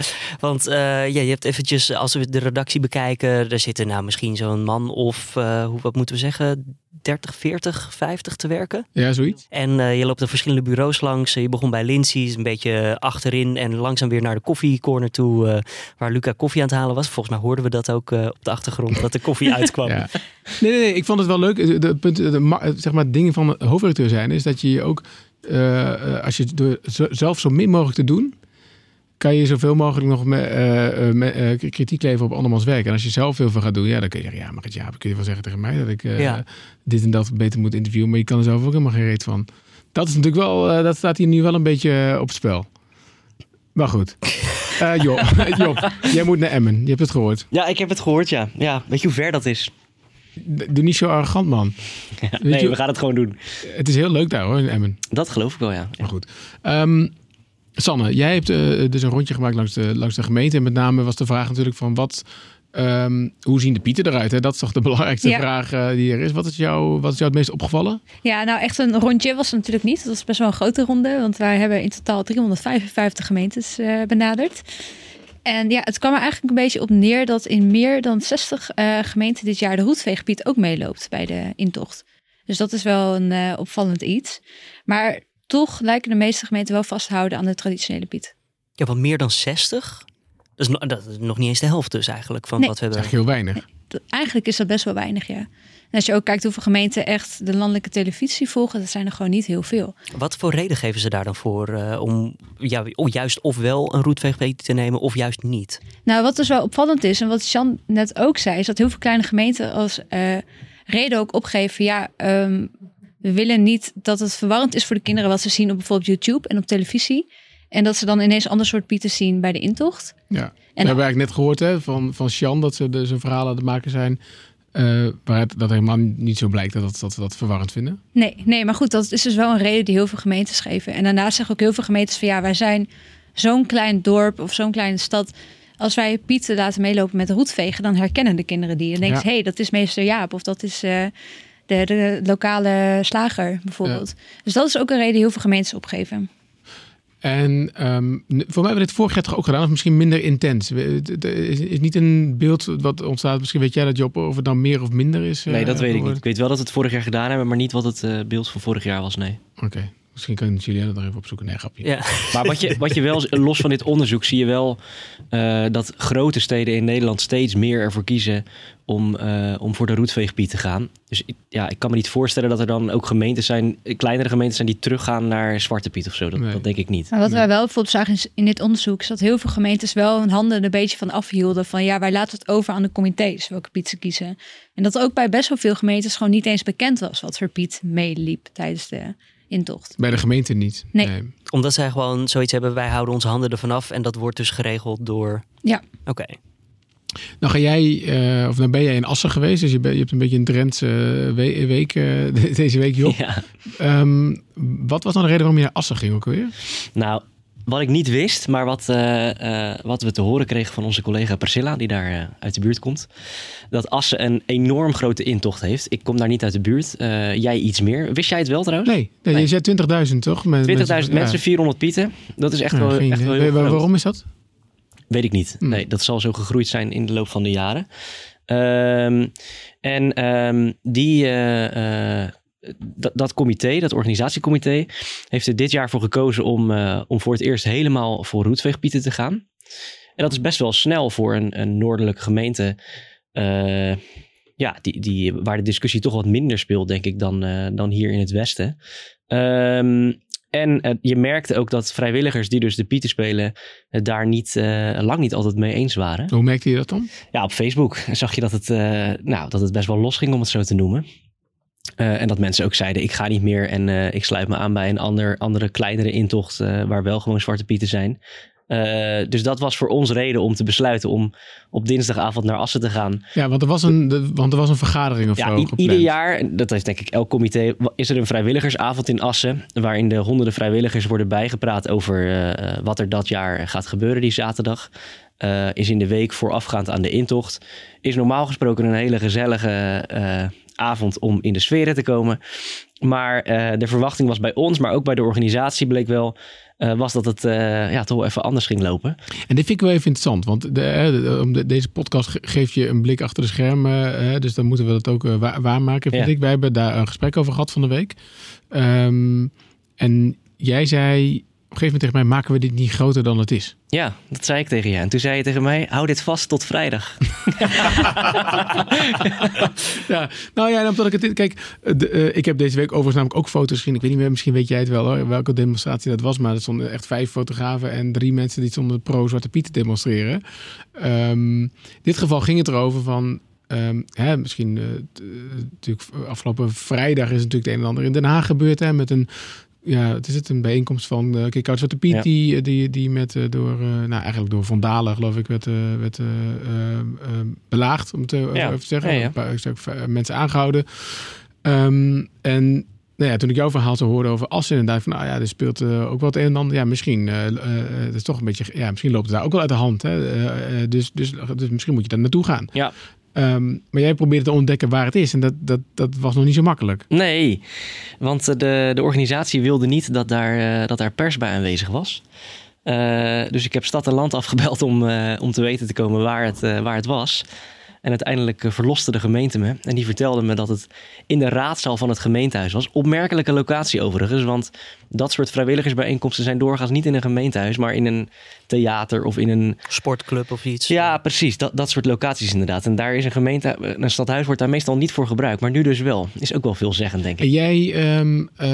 Want uh, ja, je hebt eventjes, als we de redactie bekijken, er zitten nou misschien zo'n man of, uh, hoe, wat moeten we zeggen, 30, 40, 50 te werken. Ja, zoiets. En uh, je loopt er verschillende bureaus langs. Je begon bij Lindsay's, een beetje achterin en langzaam weer naar de koffiecorner toe, waar Luca koffie aan het halen was. Volgens mij hoorden we dat ook op de achtergrond, dat de koffie uitkwam. ja. nee, nee, nee, ik vond het wel leuk. De, punt, de, zeg maar, het ding van hoofdredacteur zijn is dat je je ook, als je door zelf zo min mogelijk te doen, kan je zoveel mogelijk nog uh, uh, uh, kritiek leveren op andermans werk. En als je zelf heel veel gaat doen, ja, dan kun je zeggen, ja, maar het ja, kun je wel zeggen tegen mij dat ik ja. dit en dat beter moet interviewen, maar je kan er zelf ook helemaal geen reet van. Dat is natuurlijk wel, dat staat hier nu wel een beetje op het spel. Maar goed. Job, Job, jij moet naar Emmen. Je hebt het gehoord. Ja, ik heb het gehoord, ja. ja. Weet je hoe ver dat is? Doe niet zo arrogant, man. Ja, nee, we gaan het gewoon doen. Het is heel leuk daar, hoor, in Emmen. Dat geloof ik wel, ja. Maar goed. Um, Sanne, jij hebt eh, dus een rondje gemaakt langs de, langs de gemeente. En met name was de vraag natuurlijk van wat, ehm, hoe zien de pieten eruit? Hè? Dat is toch de belangrijkste Ja. vraag eh, die er is. Wat is, jou, wat is jou het meest opgevallen? Ja, nou echt een rondje was het natuurlijk niet. Dat was best wel een grote ronde, want wij hebben in totaal 355 gemeentes eh, benaderd. En ja, het kwam er eigenlijk een beetje op neer dat in meer dan 60 eh, gemeenten dit jaar de roetveegpiet ook meeloopt bij de intocht. Dus dat is wel een opvallend iets. Maar toch lijken de meeste gemeenten wel vast te houden aan de traditionele piet. Ja, want meer dan 60? Dat is, no- dat is nog niet eens de helft dus eigenlijk van Nee. wat we Dat is hebben. echt heel weinig. Dat- Eigenlijk is dat best wel weinig, ja. En als je ook kijkt hoeveel gemeenten echt de landelijke televisie volgen, dat zijn er gewoon niet heel veel. Wat voor reden geven ze daar dan voor eh, om ja, juist ofwel een roetveegpeet te nemen of juist niet? Nou, wat dus wel opvallend is en wat Jan net ook zei, is dat heel veel kleine gemeenten als eh, reden ook opgeven: ja, ehm, we willen niet dat het verwarrend is voor de kinderen wat ze zien op bijvoorbeeld YouTube en op televisie. En dat ze dan ineens een ander soort pieten zien bij de intocht. Ja. En we hebben eigenlijk net gehoord hè, van, van Sjan dat ze dus een verhaal aan het maken zijn. waar het, dat helemaal niet zo blijkt dat, dat, dat we dat verwarrend vinden. Nee, nee, maar goed, dat is dus wel een reden die heel veel gemeentes geven. En daarnaast zeggen ook heel veel gemeentes van ja, wij zijn zo'n klein dorp of zo'n kleine stad. Als wij Pieten laten meelopen met roetvegen, dan herkennen de kinderen die. Dan denken Ja. hé, hey, dat is meester Jaap of dat is eh, de, de lokale slager bijvoorbeeld. Dus dat is ook een reden die heel veel gemeentes opgeven. En ehm, voor mij hebben we dit vorig jaar toch ook gedaan, of misschien minder intens. Het is, is niet een beeld wat ontstaat. Misschien weet jij dat, Job, of het dan meer of minder is. eh, Nee, dat weet ik niet. Ik weet wel dat we het vorig jaar gedaan hebben, maar niet wat het eh, beeld van vorig jaar was, nee. Oké, misschien kan Julia dat er even opzoeken. Nee, grapje. Ja. Maar wat je, wat je wel, los van dit onderzoek, zie je wel eh, dat grote steden in Nederland steeds meer ervoor kiezen om, eh, om voor de roetveegpiet te gaan. Dus ik- ja, ik kan me niet voorstellen dat er dan ook gemeenten zijn, eh, kleinere gemeenten zijn die teruggaan naar Zwarte Piet of zo. Dat, Nee. dat denk ik niet. Maar wat wij wel bijvoorbeeld zagen in- in dit onderzoek, is dat heel veel gemeentes wel hun handen een beetje van afhielden. Van ja, wij laten het over aan de comité's welke Piet ze kiezen. En dat ook bij best wel veel gemeentes gewoon niet eens bekend was wat voor Piet meeliep tijdens de intocht. Bij de gemeente niet. Nee. Omdat zij gewoon zoiets hebben, wij houden onze handen ervan af en dat wordt dus geregeld door... Ja. Oké. Nou ga jij, eh, of dan ben jij in Assen geweest, dus je, ben- je hebt een beetje een Drentse eh, we- week eh, de- deze week, Job. Ja. Ehm, wat was dan de reden waarom je naar Assen ging ook alweer? Nou, wat ik niet wist, maar wat, eh, eh, wat we te horen kregen van onze collega Priscilla, die daar eh, uit de buurt komt, dat Assen een enorm grote intocht heeft. Ik kom daar niet uit de buurt. Jij iets meer. Wist jij het wel trouwens? Nee, nee, Nee. je zei 20.000 toch? Met- 20.000 mensen, ja. 400 pieten. Dat is echt Ja, wel, geen echt wel heel. Waarom is dat? Weet ik niet. Hmm. Nee, dat zal zo gegroeid zijn in de loop van de jaren. Ehm, en ehm, die, dat, dat comité, dat organisatiecomité, heeft er dit jaar voor gekozen om, eh, om voor het eerst helemaal voor roetveegpieten te gaan. En dat is best wel snel voor een, een noordelijke gemeente. eh, ja, die, die, waar de discussie toch wat minder speelt, denk ik, dan, eh, dan hier in het Westen. Ehm, en je merkte ook dat vrijwilligers die dus de pieten spelen, het daar niet, lang niet altijd mee eens waren. Hoe merkte je dat dan? Ja, op Facebook zag je dat het, nou, dat het best wel los ging, om het zo te noemen. Eh, en dat mensen ook zeiden, ik ga niet meer en eh, ik sluit me aan bij een ander, andere kleinere intocht eh, waar wel gewoon zwarte pieten zijn. Dus dat was voor ons reden om te besluiten om op dinsdagavond naar Assen te gaan. Ja, want er was een, de- want er was een vergadering of Ja, zo. gepland. ieder jaar, dat heeft denk ik elk comité, is er een vrijwilligersavond in Assen. Waarin de honderden vrijwilligers worden bijgepraat over wat er dat jaar gaat gebeuren die zaterdag. Is in de week voorafgaand aan de intocht. Is normaal gesproken een hele gezellige avond om in de sferen te komen. Maar eh, de verwachting was bij ons, maar ook bij de organisatie bleek wel... eh, was dat het eh, ja, toch wel even anders ging lopen. En dit vind ik wel even interessant, want de, deze podcast ge- geeft je een blik achter de schermen. dus dan moeten we dat ook wa- waarmaken, vind Ja. ik. Wij hebben daar een gesprek over gehad van de week. Ehm, en jij zei op een gegeven moment tegen mij, maken we dit niet groter dan het is? Ja, dat zei ik tegen je. En toen zei je tegen mij, hou dit vast tot vrijdag. ja, nou ja, omdat ik het. Kijk, de, eh, ik heb deze week overigens namelijk ook foto's gezien. Ik weet niet meer, misschien weet jij het wel hoor, welke demonstratie dat was. Maar er stonden echt vijf fotografen en drie mensen die stonden pro-Zwarte Piet te demonstreren. Ehm, in dit geval ging het erover van. ehm, hè, misschien eh, eh, natuurlijk afgelopen vrijdag is natuurlijk het een en ander in Den Haag gebeurd. Hè, met een. Ja, het is het een bijeenkomst van uh, Kijk Zwarte Piet, Ja. die, die, die met eh, door, eh, nou eigenlijk door vandalen geloof ik, werd, eh, werd eh, eh, eh, belaagd, om het eh, Ja. even te zeggen. Ja. Een paar eh, mensen aangehouden. Ehm, en nou ja, toen ik jouw verhaal zo hoorde over Assen inderdaad, van nou ja, er speelt eh, ook wat een en ander. Ja, misschien, eh eh, het is toch een beetje, ja, misschien loopt het daar ook wel uit de hand. Hè? Eh, eh, dus, dus, dus misschien moet je daar naartoe gaan. Ja. Ehm, maar jij probeert te ontdekken waar het is en dat, dat, dat was nog niet zo makkelijk. Nee, want eh, de, de organisatie wilde niet dat daar, eh, dat daar pers bij aanwezig was. Eh, dus ik heb stad en land afgebeld om, om te weten te komen waar het, waar het was. En uiteindelijk eh, verloste de gemeente me. En die vertelde me dat het in de raadzaal van het gemeentehuis was. Opmerkelijke locatie overigens, want dat soort vrijwilligersbijeenkomsten zijn doorgaans niet in een gemeentehuis, maar in een theater of in een Sportclub of iets. ja, precies. Dat, dat soort locaties inderdaad. En daar is een gemeente, een stadhuis wordt daar meestal niet voor gebruikt. Maar nu dus wel. Is ook wel veelzeggend, denk ik. En jij, ehm eh,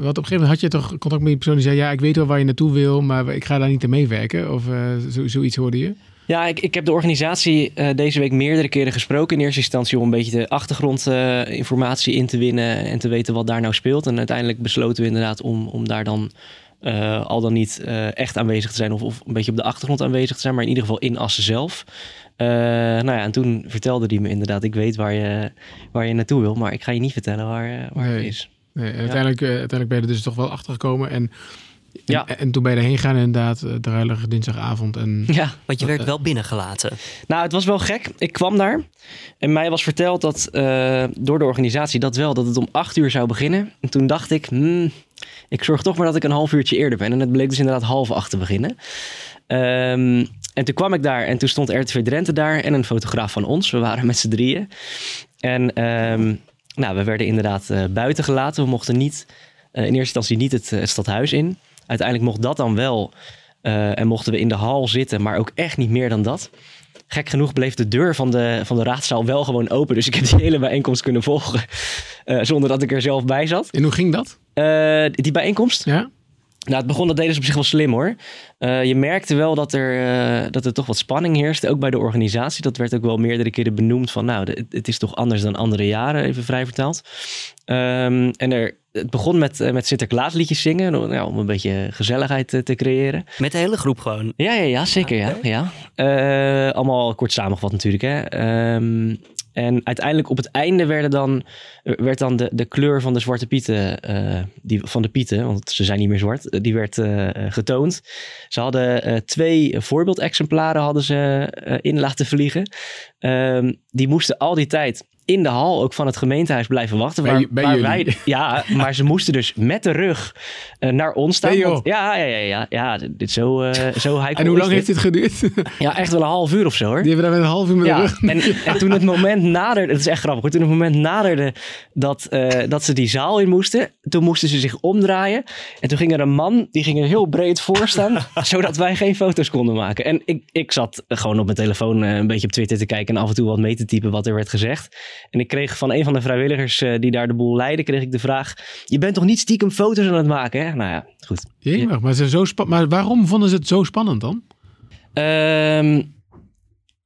wat op een gegeven moment had je toch contact met die persoon die zei, ja, ik weet wel waar je naartoe wil, maar ik ga daar niet aan meewerken. Of eh, zo, zoiets hoorde je. Ja, ik, ik heb de organisatie eh, deze week meerdere keren gesproken. In eerste instantie om een beetje de achtergrondinformatie in te winnen en te weten wat daar nou speelt. En uiteindelijk besloten we inderdaad om, om daar dan eh, al dan niet eh, echt aanwezig te zijn of, of een beetje op de achtergrond aanwezig te zijn, maar in ieder geval in Assen zelf. Eh, nou ja, en toen vertelde hij me inderdaad, ik weet waar je, waar je naartoe wil, maar ik ga je niet vertellen waar, eh, waar het is. Nee, uiteindelijk, eh, uiteindelijk ben je er dus toch wel achter gekomen. En, en, Ja. en toen ben je erheen gegaan inderdaad, uh, druilige dinsdagavond. En, Ja, Want je werd wel binnengelaten. Nou, het was wel gek. Ik kwam daar en mij was verteld dat eh, door de organisatie dat wel, dat het om acht uur zou beginnen. En toen dacht ik, hmm, ik zorg toch maar dat ik een half uurtje eerder ben. En het bleek dus inderdaad half acht te beginnen. Ehm, en toen kwam ik daar en toen stond RTV Drenthe daar en een fotograaf van ons. We waren met z'n drieën. En ehm, nou, we werden inderdaad eh, buiten gelaten. We mochten niet, eh, in eerste instantie niet het, eh, het stadhuis in. Uiteindelijk mocht dat dan wel. eh, en mochten we in de hal zitten, maar ook echt niet meer dan dat. Gek genoeg bleef de deur van de, van de raadzaal wel gewoon open. Dus ik heb die hele bijeenkomst kunnen volgen. eh, zonder dat ik er zelf bij zat. en hoe ging dat? Eh, die bijeenkomst? Ja? Nou, het begon, dat deden ze op zich wel slim hoor. Je merkte wel dat er, dat er toch wat spanning heerste, ook bij de organisatie. Dat werd ook wel meerdere keren benoemd van, nou, het is toch anders dan andere jaren, even vrij vertaald. Ehm, en er, het begon met, eh, met Sinterklaasliedjes zingen, nou, om een beetje gezelligheid eh, te creëren. Met de hele groep gewoon. Ja, ja, ja zeker. Ja, ja. Eh, allemaal kort samengevat natuurlijk. Hè. Ehm, en uiteindelijk op het einde werden dan, werd dan de, de kleur van de zwarte pieten, die, van de pieten, want ze zijn niet meer zwart, die werd getoond. Ze hadden twee voorbeeldexemplaren hadden ze in laten vliegen. Ehm, die moesten al die tijd in de hal ook van het gemeentehuis blijven wachten. Waar, bij waar wij, ja, maar ze moesten dus met de rug eh, naar ons staan. Want- ja, ja, ja, ja, ja, dit zo, eh zo high En hoe lang heeft dit geduurd? Ja, echt wel een half uur of zo hoor. Die hebben daar met een half uur met de rug. en, en toen het moment naderde, het is echt grappig, toen het moment naderde dat, eh, dat ze die zaal in moesten, toen moesten ze zich omdraaien. En toen ging er een man, die ging er heel breed voor staan, zodat wij geen foto's konden maken. En ik, ik zat gewoon op mijn telefoon een beetje op Twitter te kijken en af en toe wat mee te typen wat er werd gezegd. En ik kreeg van een van de vrijwilligers eh, die daar de boel leidde, kreeg ik de vraag, je bent toch niet stiekem foto's aan het maken, hè? Nou ja, goed. Jemig, maar, ze zijn zo maar waarom vonden ze het zo spannend dan? Ehm,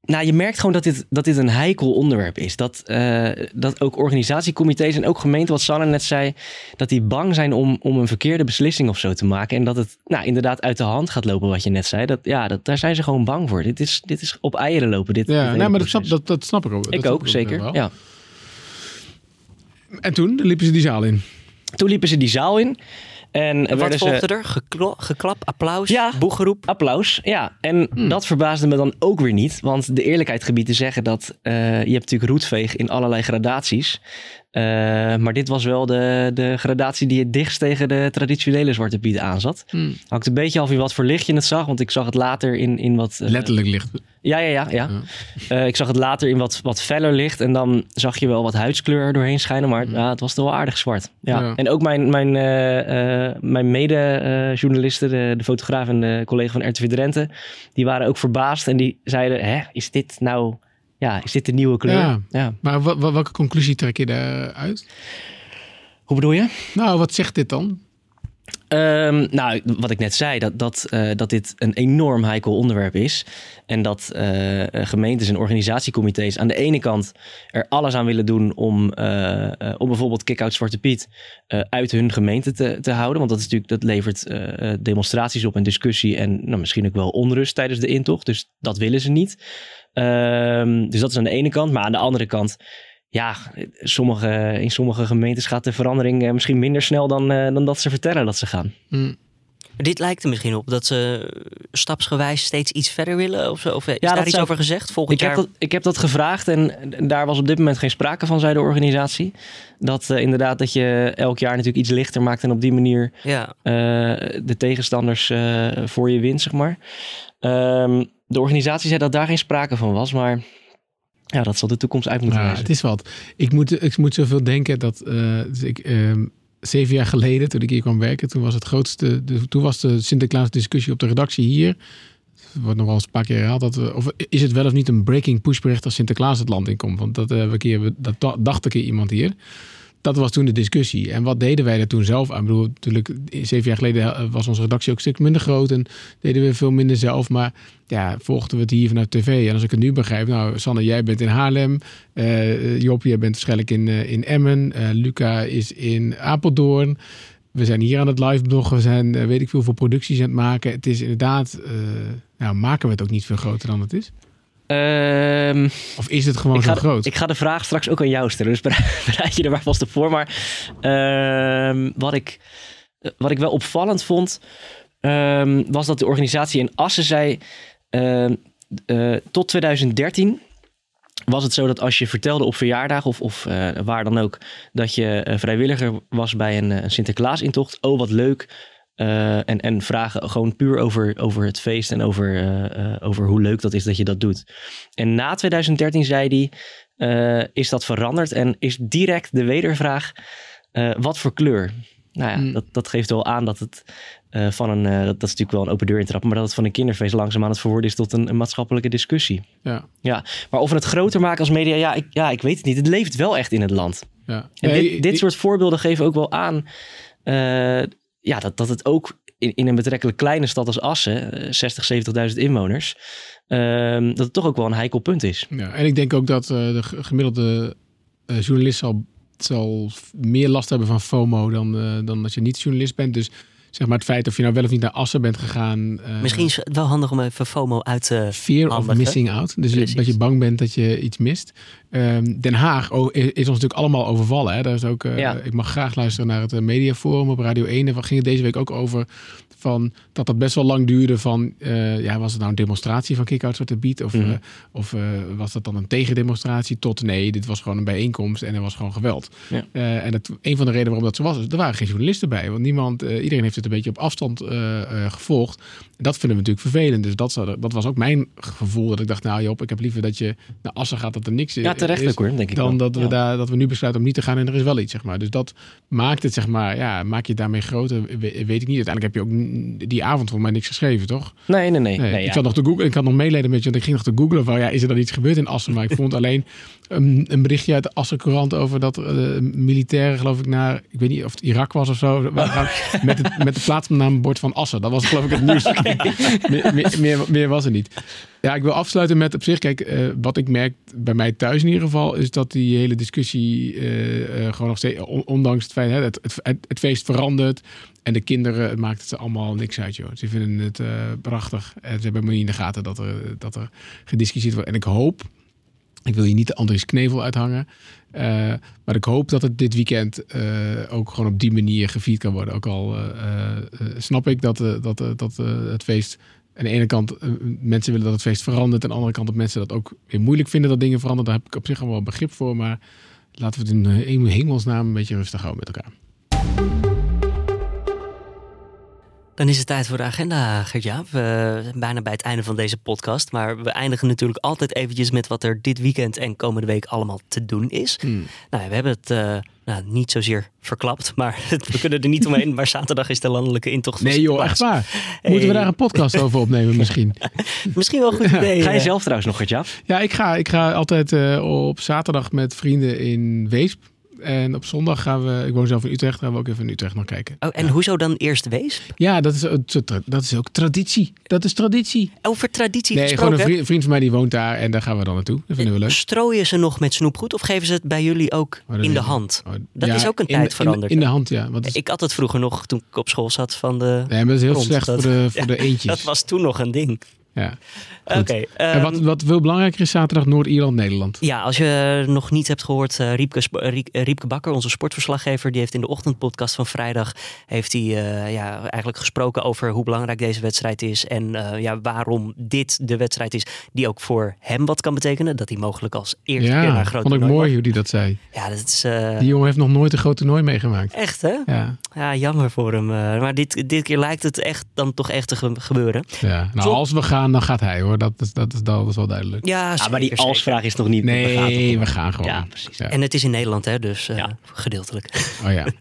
nou, je merkt gewoon dat dit, dat dit een heikel onderwerp is. Dat, eh, dat ook organisatiecomité's en ook gemeenten, wat Sanne net zei, dat die bang zijn om, om een verkeerde beslissing of zo te maken. En dat het nou, inderdaad uit de hand gaat lopen, wat je net zei. Dat, ja, dat, daar zijn ze gewoon bang voor. Dit is, dit is op eieren lopen. Dit, Ja, nee, maar dat snap, dat, dat snap ik ook. Ik ook, zeker. Ja. En toen liepen ze die zaal in. Toen liepen ze die zaal in. En Wat werden ze... volgde er? Geklo- geklap, applaus, Ja. boegeroep. Applaus, ja. En Hmm. dat verbaasde me dan ook weer niet. Want de eerlijkheid gebied te zeggen dat eh, je hebt natuurlijk roetveeg in allerlei gradaties. Eh, maar dit was wel de, de gradatie die het dichtst tegen de traditionele Zwarte Piet aanzat. Hmm. Hangt een beetje af in wat voor licht je het zag. Want ik zag het later in, in wat... eh, Letterlijk licht. Ja, ja, ja. ja. Eh, ik zag het later in wat, wat feller licht. En dan zag je wel wat huidskleur doorheen schijnen. Maar ja, het was toch wel aardig zwart. Ja. Ja. En ook mijn, mijn, eh, eh, mijn mede-journalisten, de, de fotograaf en de collega van RTV Drenthe... die waren ook verbaasd. En die zeiden, hè, is dit nou... Ja, is dit de nieuwe kleur? Ja. ja. Maar welke conclusie trek je daaruit? Hoe bedoel je? Nou, wat zegt dit dan? Ehm, nou, wat ik net zei, dat, dat, eh, dat dit een enorm heikel onderwerp is. En dat eh, gemeentes en organisatiecomité's aan de ene kant er alles aan willen doen om, eh, om bijvoorbeeld Kick-Out Zwarte Piet uit hun gemeente te, te houden. Want dat, is natuurlijk, dat levert demonstraties op en discussie en nou, misschien ook wel onrust tijdens de intocht. Dus dat willen ze niet. Ehm, dus dat is aan de ene kant. Maar aan de andere kant ja, sommige, in sommige gemeentes gaat de verandering eh, misschien minder snel dan, eh, dan dat ze vertellen dat ze gaan. Mm. Dit lijkt er misschien op dat ze stapsgewijs steeds iets verder willen. Of, zo. of is Ja, daar dat iets zou- over gezegd? Volgend Ik heb, jaar. dat, ik heb dat gevraagd en daar was op dit moment geen sprake van, zei de organisatie. Dat eh, inderdaad dat je elk jaar natuurlijk iets lichter maakt en op die manier Ja, eh, de tegenstanders eh, voor je wint, zeg maar. Ehm, de organisatie zei dat daar geen sprake van was, maar ja, dat zal de toekomst uit moeten Ja, het is wat. Ik moet, ik moet zoveel denken dat eh, dus ik, ehm, zeven jaar geleden, toen ik hier kwam werken, toen was het grootste, de, toen was de Sinterklaas discussie op de redactie hier. Er wordt nog wel eens een paar keer herhaald. Dat we, of is het wel of niet een breaking pushbericht als Sinterklaas het land inkomt? Want dat, eh, we keer, dat da- dacht een keer iemand hier. Dat was toen de discussie. En wat deden wij er toen zelf aan? Ik bedoel, natuurlijk, zeven jaar geleden eh, was onze redactie ook een stuk minder groot. En deden we veel minder zelf. Maar ja, volgden we het hier vanuit tv. En als ik het nu begrijp, nou, Sanne, jij bent in Haarlem. eh Job, jij bent waarschijnlijk in, eh, in Emmen. Luca is in Apeldoorn. We zijn hier aan het live bloggen. We zijn, weet ik veel, voor producties aan het maken. Het is inderdaad, nou, maken we het ook niet veel groter dan het is? Ehm, Of is het gewoon zo de- groot? ik ga de vraag straks ook aan jou stellen, dus bereid je er maar vast op voor. Maar ehm, wat, ik, wat ik wel opvallend vond, ehm, was dat de organisatie in Assen zei, eh, tot 2013 was het zo dat als je vertelde op verjaardag of, of eh, waar dan ook, dat je eh, vrijwilliger was bij een, een Sinterklaasintocht, oh wat leuk. Eh, en, en vragen gewoon puur over, over het feest en over, eh, eh, over hoe leuk dat is dat je dat doet. En na 2013 zei hij, is dat veranderd? En is direct de wedervraag, wat voor kleur? Nou ja, Hmm. dat, dat geeft wel aan dat het van een, dat, dat is natuurlijk wel een open deur intrappen, maar dat het van een kinderfeest langzaam aan het verworden is tot een, een maatschappelijke discussie. Ja, Ja, maar of we het groter maken als media, ja ik, ja, ik weet het niet. Het leeft wel echt in het land. ja. En Nee, dit, dit soort voorbeelden geven ook wel aan ja, dat, dat het ook in, in een betrekkelijk kleine stad als Assen, eh, 60, 70.000 inwoners, ehm, dat het toch ook wel een heikel punt is. Ja, en ik denk ook dat eh, de gemiddelde eh, journalist zal, zal meer last hebben van FOMO dan, eh, dan als je niet journalist bent. Dus zeg maar het feit of je nou wel of niet naar Assen bent gegaan. eh, misschien is het wel handig om even FOMO uit te... Fear of missing out. Dus je- dat je bang bent dat je iets mist. Ehm, Den Haag oh, is, is ons natuurlijk allemaal overvallen. Hè? Daar is ook, eh, Ja. Ik mag graag luisteren naar het eh, mediaforum op Radio 1. En waar ging het deze week ook over van dat dat best wel lang duurde van, eh, ja, was het nou een demonstratie van Kick Out Zwarte Piet? Of, Mhm. of was dat dan een tegendemonstratie tot, nee, dit was gewoon een bijeenkomst en er was gewoon geweld. Ja. En een van de redenen waarom dat zo was, is er waren geen journalisten bij. Want niemand, iedereen heeft het een beetje op afstand gevolgd. Dat vinden we natuurlijk vervelend. Dus dat, dat was ook mijn gevoel. Dat ik dacht, nou Job, ik heb liever dat je naar Assen gaat, dat er niks Ja, terecht ook hoor, denk ik Dan wel. dat we, Ja. daar, dat we nu besluiten om niet te gaan en er is wel iets, zeg maar. Dus dat maakt het, zeg maar, ja, maak je het daarmee groter, we- weet ik niet. Uiteindelijk heb je ook die avond voor mij niks geschreven, toch? Nee, nee, nee. Nee, nee ik ja. zat nog te googlen, ik had nog meeleden met je, want ik ging nog te googlen van, ja, is er dan iets gebeurd in Assen? Maar ik vond alleen een, een berichtje uit de Assen Courant over dat eh, militairen, geloof ik, naar, ik weet niet of het Irak was of zo, gaan met, het, met het plaatsnaambord van Assen. Dat was geloof ik het nieuws. meer, meer, meer, meer was er niet. Ja, ik wil afsluiten met op zich, kijk, eh, wat ik merk bij mij thuis in ieder geval, is dat die hele discussie eh, eh, gewoon nog steeds, on- ondanks het feit, hè, het, het, het, feest verandert en de kinderen, het maakt het allemaal niks uit, joh. Ze vinden het prachtig en ze hebben me niet in de gaten dat er, dat er gediscussieerd wordt. En ik hoop, ik wil hier niet de Andries Knevel uithangen, maar ik hoop dat het dit weekend ook gewoon op die manier gevierd kan worden. Ook al snap ik dat, dat, dat het feest aan de ene kant eh, mensen willen dat het feest verandert. Aan de andere kant dat mensen dat ook weer moeilijk vinden dat dingen veranderen. Daar heb ik op zich al wel begrip voor. Maar laten we het eh, in hemelsnaam een beetje rustig houden met elkaar. Dan is het tijd voor de agenda, Gertja. We zijn bijna bij het einde van deze podcast. Maar we eindigen natuurlijk altijd eventjes met wat er dit weekend en komende week allemaal te doen is. Hmm. Nou, we hebben het eh, nou, niet zozeer verklapt, maar we kunnen er niet omheen. Maar zaterdag is de landelijke intocht. Nee joh, echt waar. Moeten we daar een podcast over opnemen misschien? Misschien wel een goed idee. Ga je eh. zelf trouwens nog, Gertja? Ja, ik ga, ik ga altijd eh, op zaterdag met vrienden in Weesp. En op zondag gaan we, ik woon zelf in Utrecht, gaan we ook even in Utrecht nog kijken. Oh, en hoezo dan eerst Wees? Ja, dat is, ook- dat is ook traditie. Dat is traditie. Over traditie Nee, gewoon gesproken. een vriend, vriend van mij die woont daar en daar gaan we dan naartoe. Dat vinden we leuk. Strooien ze nog met snoepgoed of geven ze het bij jullie ook Oh, in de hand? Oh, Dat ja, is ook een in- tijd in- veranderd. In, de hand, ja. Want Ik had het vroeger nog toen ik op school zat van de. nee, maar dat is heel grond. slecht Dat- voor de, voor ja, de eentjes. Dat was toen nog een ding. Ja. Oké. Goed. en ehm, wat, wat veel belangrijker is, zaterdag Noord-Ierland-Nederland. Ja, als je nog niet hebt gehoord, eh, Riepke, Riek- eh, Riepke Bakker, onze sportverslaggever, die heeft in de ochtendpodcast van vrijdag heeft hij, eh, ja, eigenlijk gesproken over hoe belangrijk deze wedstrijd is en eh, ja, waarom dit de wedstrijd is die ook voor hem wat kan betekenen. Dat hij mogelijk als eerste keer naar Ja, een groot vond ik mooi mag. hoe die dat zei. Ja, dat is eh, Die jongen heeft nog nooit een groot toernooi meegemaakt. echt hè? Ja, Ja, jammer voor hem. eh, maar dit, dit keer lijkt het echt dan toch echt te ge- gebeuren. ja. Nou, Zo- als we gaan, dan gaat hij hoor. Dat is, dat is, dat is wel duidelijk. Ja, maar die als-vraag is nog niet. we gaan toch Nee, we gaan gewoon. Ja, precies. Ja. En het is in Nederland, hè, dus eh, Ja. gedeeltelijk. Oh ja,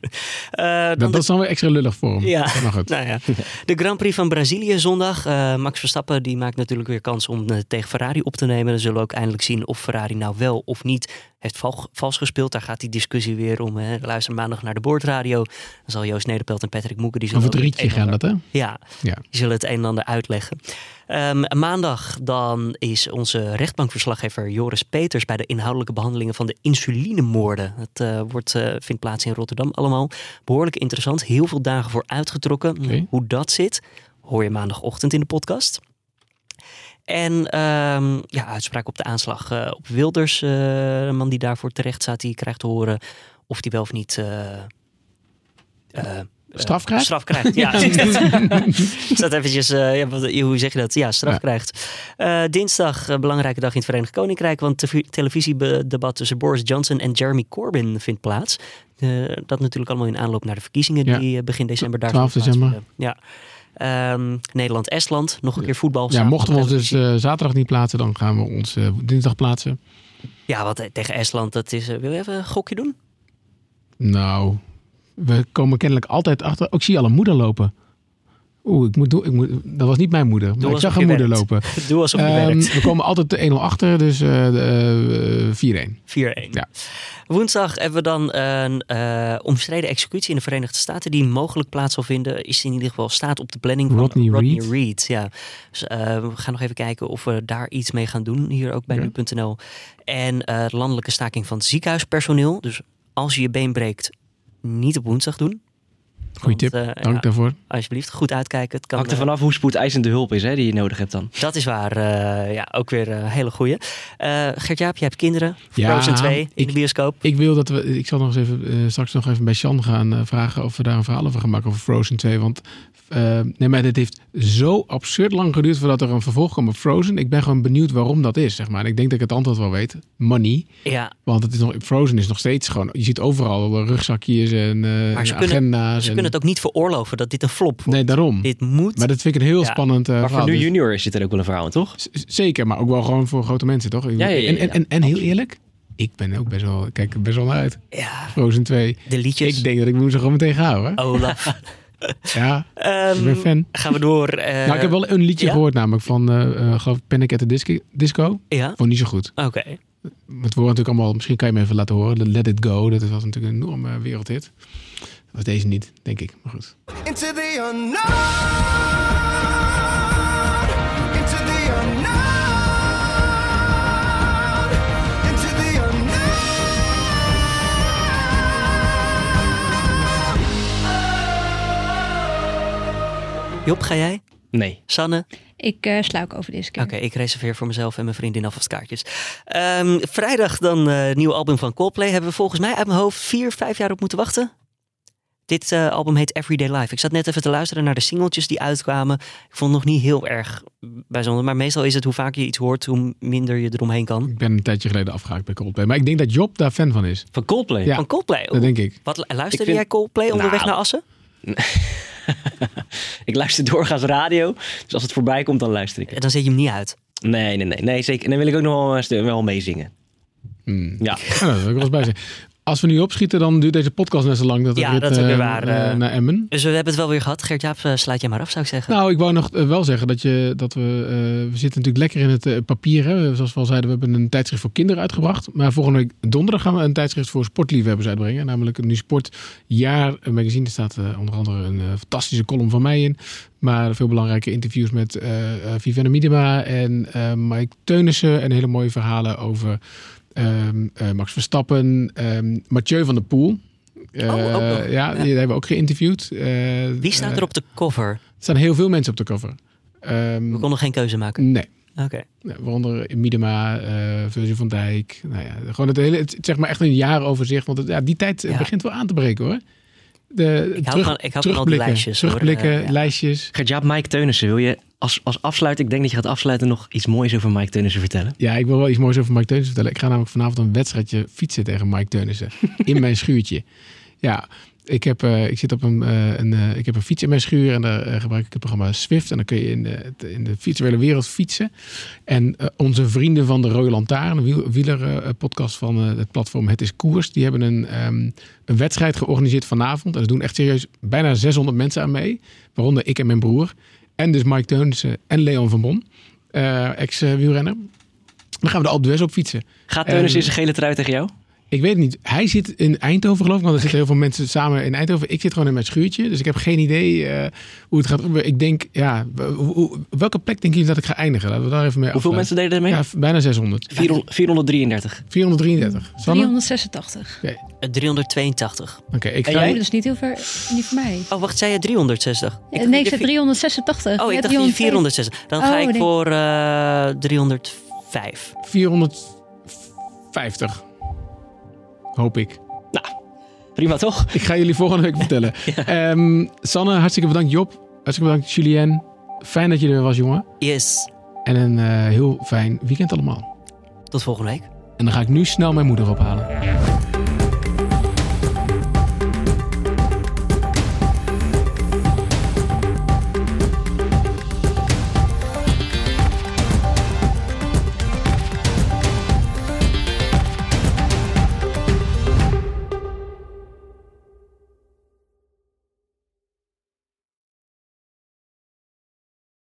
Eh, dan dat, dat is dan weer extra lullig voor hem. Ja. Maar goed. Nou ja, de Grand Prix van Brazilië zondag. Eh, Max Verstappen die maakt natuurlijk weer kans om tegen Ferrari op te nemen. Dan zullen we ook eindelijk zien of Ferrari nou wel of niet heeft val, vals gespeeld. Daar gaat die discussie weer om. Hè. Luister maandag naar de boordradio. Dan zal Joost Nederpelt en Patrick Moeken... Die zullen Over het rietje gaan dat hè? Ja, Ja. die zullen het een en ander uitleggen. Ehm, maandag dan is onze rechtbankverslaggever Joris Peters... bij de inhoudelijke behandelingen van de insulinemoorden. Het eh, wordt, eh, vindt plaats in Rotterdam allemaal. Behoorlijk interessant. Heel veel dagen voor uitgetrokken. Hoe dat zit, hoor je maandagochtend in de podcast. En ehm, ja, uitspraak op de aanslag eh, op Wilders. eh, een man die daarvoor terecht staat, die krijgt te horen of hij wel of niet... eh, eh, Straf krijgt? Straf krijgt, ja. Staat eventjes, eh, ja, wat- hoe zeg je dat? Ja, straf Ja. krijgt. Eh, dinsdag, eh, belangrijke dag in het Verenigd Koninkrijk, want het televisiedebat tussen Boris Johnson en Jeremy Corbyn vindt plaats. Eh, dat natuurlijk allemaal in aanloop naar de verkiezingen Ja. die eh, begin december daar 12 zullen december. Ja. Ehm, Nederland-Estland, nog een keer voetbal. Ja, Zaterdag mochten we ons dus eh, zaterdag niet plaatsen, dan gaan we ons eh, dinsdag plaatsen. Ja, wat eh, tegen Estland, dat is... wil je even een gokje doen? Nou, we komen kennelijk altijd achter. Ook zie je al een moeder lopen. Oeh, ik moet, ik moet, dat was niet mijn moeder. Maar ik zag een moeder werkt. lopen. Doe alsof je Ehm, werkt. we komen altijd de 1-0 achter, dus eh, 4-1. 4-1. Ja. Woensdag hebben we dan een eh, omstreden executie in de Verenigde Staten die mogelijk plaats zal vinden. Is in ieder geval staat op de planning van Rodney Rodney, Reed. Reed. Ja. Dus, eh, we gaan nog even kijken of we daar iets mee gaan doen. Hier ook bij Ja. nu.nl. En eh, de landelijke staking van ziekenhuispersoneel. Dus als je je been breekt, niet op woensdag doen. Goeie Want, tip, eh, dank ja, daarvoor. Alsjeblieft, goed uitkijken. Het kan, Hangt er eh, vanaf hoe spoedeisende hulp is hè, die je nodig hebt dan. dat is waar. eh, ja, ook weer een hele goeie. Eh Gert-Jaap, jij hebt kinderen. Ja, Frozen 2 in ik- de bioscoop. Ik wil dat we, ik zal nog eens even, straks nog even bij Sjan gaan vragen of we daar een verhaal over gaan maken over Frozen 2. Want nee, maar dit heeft zo absurd lang geduurd voordat er een vervolg kwam op Frozen. Ik ben gewoon benieuwd waarom dat is, zeg maar. En ik denk dat ik het antwoord wel weet. Money. Ja, Want het is nog, Frozen is nog steeds gewoon, je ziet overal rugzakjes en eh, kunnen- agenda's. en- kunnen het ook niet veroorloven dat dit een flop wordt. Nee, daarom. Dit moet. Maar dat vind ik een heel Ja. spannend eh, Maar verhaal. voor nu Dus- junior zit er ook wel een verhaal in, toch? Z- Zeker, maar ook wel gewoon voor grote mensen, toch? Ja, ja, ja, En, en, en, en heel eerlijk, ik ben ook best wel, kijk er best wel naar uit. Ja, Frozen 2. de liedjes. Ik denk dat ik me zo gewoon meteen ga hoor. Olaf. Ja, Ehm, ik ben fan. gaan we door. eh, nou, ik heb wel een liedje ja? gehoord namelijk van, eh eh, geloof ik, Panic at the Disco. Disco. Ja, Vond niet zo goed. oké. Het wordt natuurlijk allemaal, misschien kan je me even laten horen. de Let It Go, dat was natuurlijk een enorme wereldhit. Dat was deze niet, denk ik. Maar goed. Into the unknown. Into the unknown. Into the unknown. Job, ga jij? Nee. Sanne? Ik eh sluik over deze keer. Oké, ik reserveer voor mezelf en mijn vriendin alvast kaartjes. Ehm, vrijdag dan eh nieuw album van Coldplay. Hebben we volgens mij uit mijn hoofd vier, vijf jaar op moeten wachten. Dit eh, album heet Everyday Life. Ik zat net even te luisteren naar de singeltjes die uitkwamen. Ik vond het nog niet heel erg bijzonder. Maar meestal is het hoe vaker je iets hoort, hoe minder je eromheen kan. Ik ben een tijdje geleden afgehaakt bij Coldplay. Maar ik denk dat Job daar fan van is. Van Coldplay? Ja. Van Coldplay. Dat denk ik. Wat, luisterde Ik vind- jij Coldplay onderweg Nou. naar Assen? Ik luister doorgaans radio, dus als het voorbij komt, dan luister ik. En Dan zet je hem niet uit. Nee, nee, nee, nee zeker. En dan wil ik ook nog wel, een stu- wel meezingen. Hmm. Ja. Ja, dat wil ik wel eens bij zeggen. Als we nu opschieten, dan duurt deze podcast net zo lang dat we Ja, dat is weer eh, waar, eh, eh. naar Emmen. Dus we hebben het wel weer gehad. Gert-Jaap, sluit jij maar af, zou ik zeggen. Nou, ik wou nog wel zeggen dat, je, dat we... we zitten natuurlijk lekker in het papier. Hè? Zoals we al zeiden, we hebben een tijdschrift voor kinderen uitgebracht. Maar volgende week donderdag gaan we een tijdschrift voor sportliefhebbers uitbrengen. Namelijk een Nu Sportjaar een magazine. Er staat onder andere een fantastische column van mij in. Maar veel belangrijke interviews met Vivienne Miedema en Mike Teunissen. En hele mooie verhalen over ehm, eh, Max Verstappen. ehm, Mathieu van der Poel. Oh, nog. ja, die hebben we ook geïnterviewd. Eh, Wie staat er op de cover? er staan heel veel mensen op de cover. Ehm, We konden geen keuze maken. nee. Oké. Waaronder Miedema, eh Virgil van Dijk. Nou ja, gewoon het hele, het, zeg maar echt een jaaroverzicht. Want het, ja, die tijd Ja. begint wel aan te breken hoor. De, Ik hou van- ik hou van al die lijstjes, hoor. Terugblikken, Eh, ja. lijstjes. Mike Teunissen, wil je als, als afsluiter, ik denk dat je gaat afsluiten, nog iets moois over Mike Teunissen vertellen? Ja, ik wil wel iets moois over Mike Teunissen vertellen. Ik ga namelijk vanavond een wedstrijdje fietsen tegen Mike Teunissen. in mijn schuurtje. Ja, ik heb, eh, ik zit op een, eh, een, eh, ik heb een fiets in mijn schuur en daar gebruik ik het programma Swift. En dan kun je in de, in de virtuele wereld fietsen. En onze vrienden van de Rode Lantaarn, de wiel, wielerpodcast van het platform Het is Koers, die hebben een, ehm, een wedstrijd georganiseerd vanavond. En er doen echt serieus bijna 600 mensen aan mee. Waaronder ik en mijn broer. En dus Mike Teunissen en Leon van Bon, ex-wielrenner. Dan gaan we de Alpe d'Huez op fietsen. Gaat Teunissen En- in zijn gele trui tegen jou? Ik weet het niet. Hij zit in Eindhoven geloof ik, want er zitten heel veel mensen samen in Eindhoven. Ik zit gewoon in mijn schuurtje, dus ik heb geen idee eh, hoe het gaat gebeuren. Ik denk, ja, welke plek denken jullie dat ik ga eindigen? Laten we daar even mee Hoeveel afsluiten. mensen deden er mee? Ja, bijna 600. 400 433. 433. Sanne? 386. Oké, Eh, 382. Oké, ik En ga... jij? Oh, dat is niet heel ver, niet voor mij. Oh, wacht, zei je 360? Eh, nee, ik zei 386. Oh, ik dacht je 460. Dan ga Oh, ik nee. voor eh 305. 450. Hoop ik. Prima toch? Ik ga jullie volgende week vertellen. Ehm, Sanne, hartstikke bedankt. Job, hartstikke bedankt. Julien, fijn dat je er was, jongen. Yes. En een eh, heel fijn weekend allemaal. Tot volgende week. En dan ga ik nu snel mijn moeder ophalen.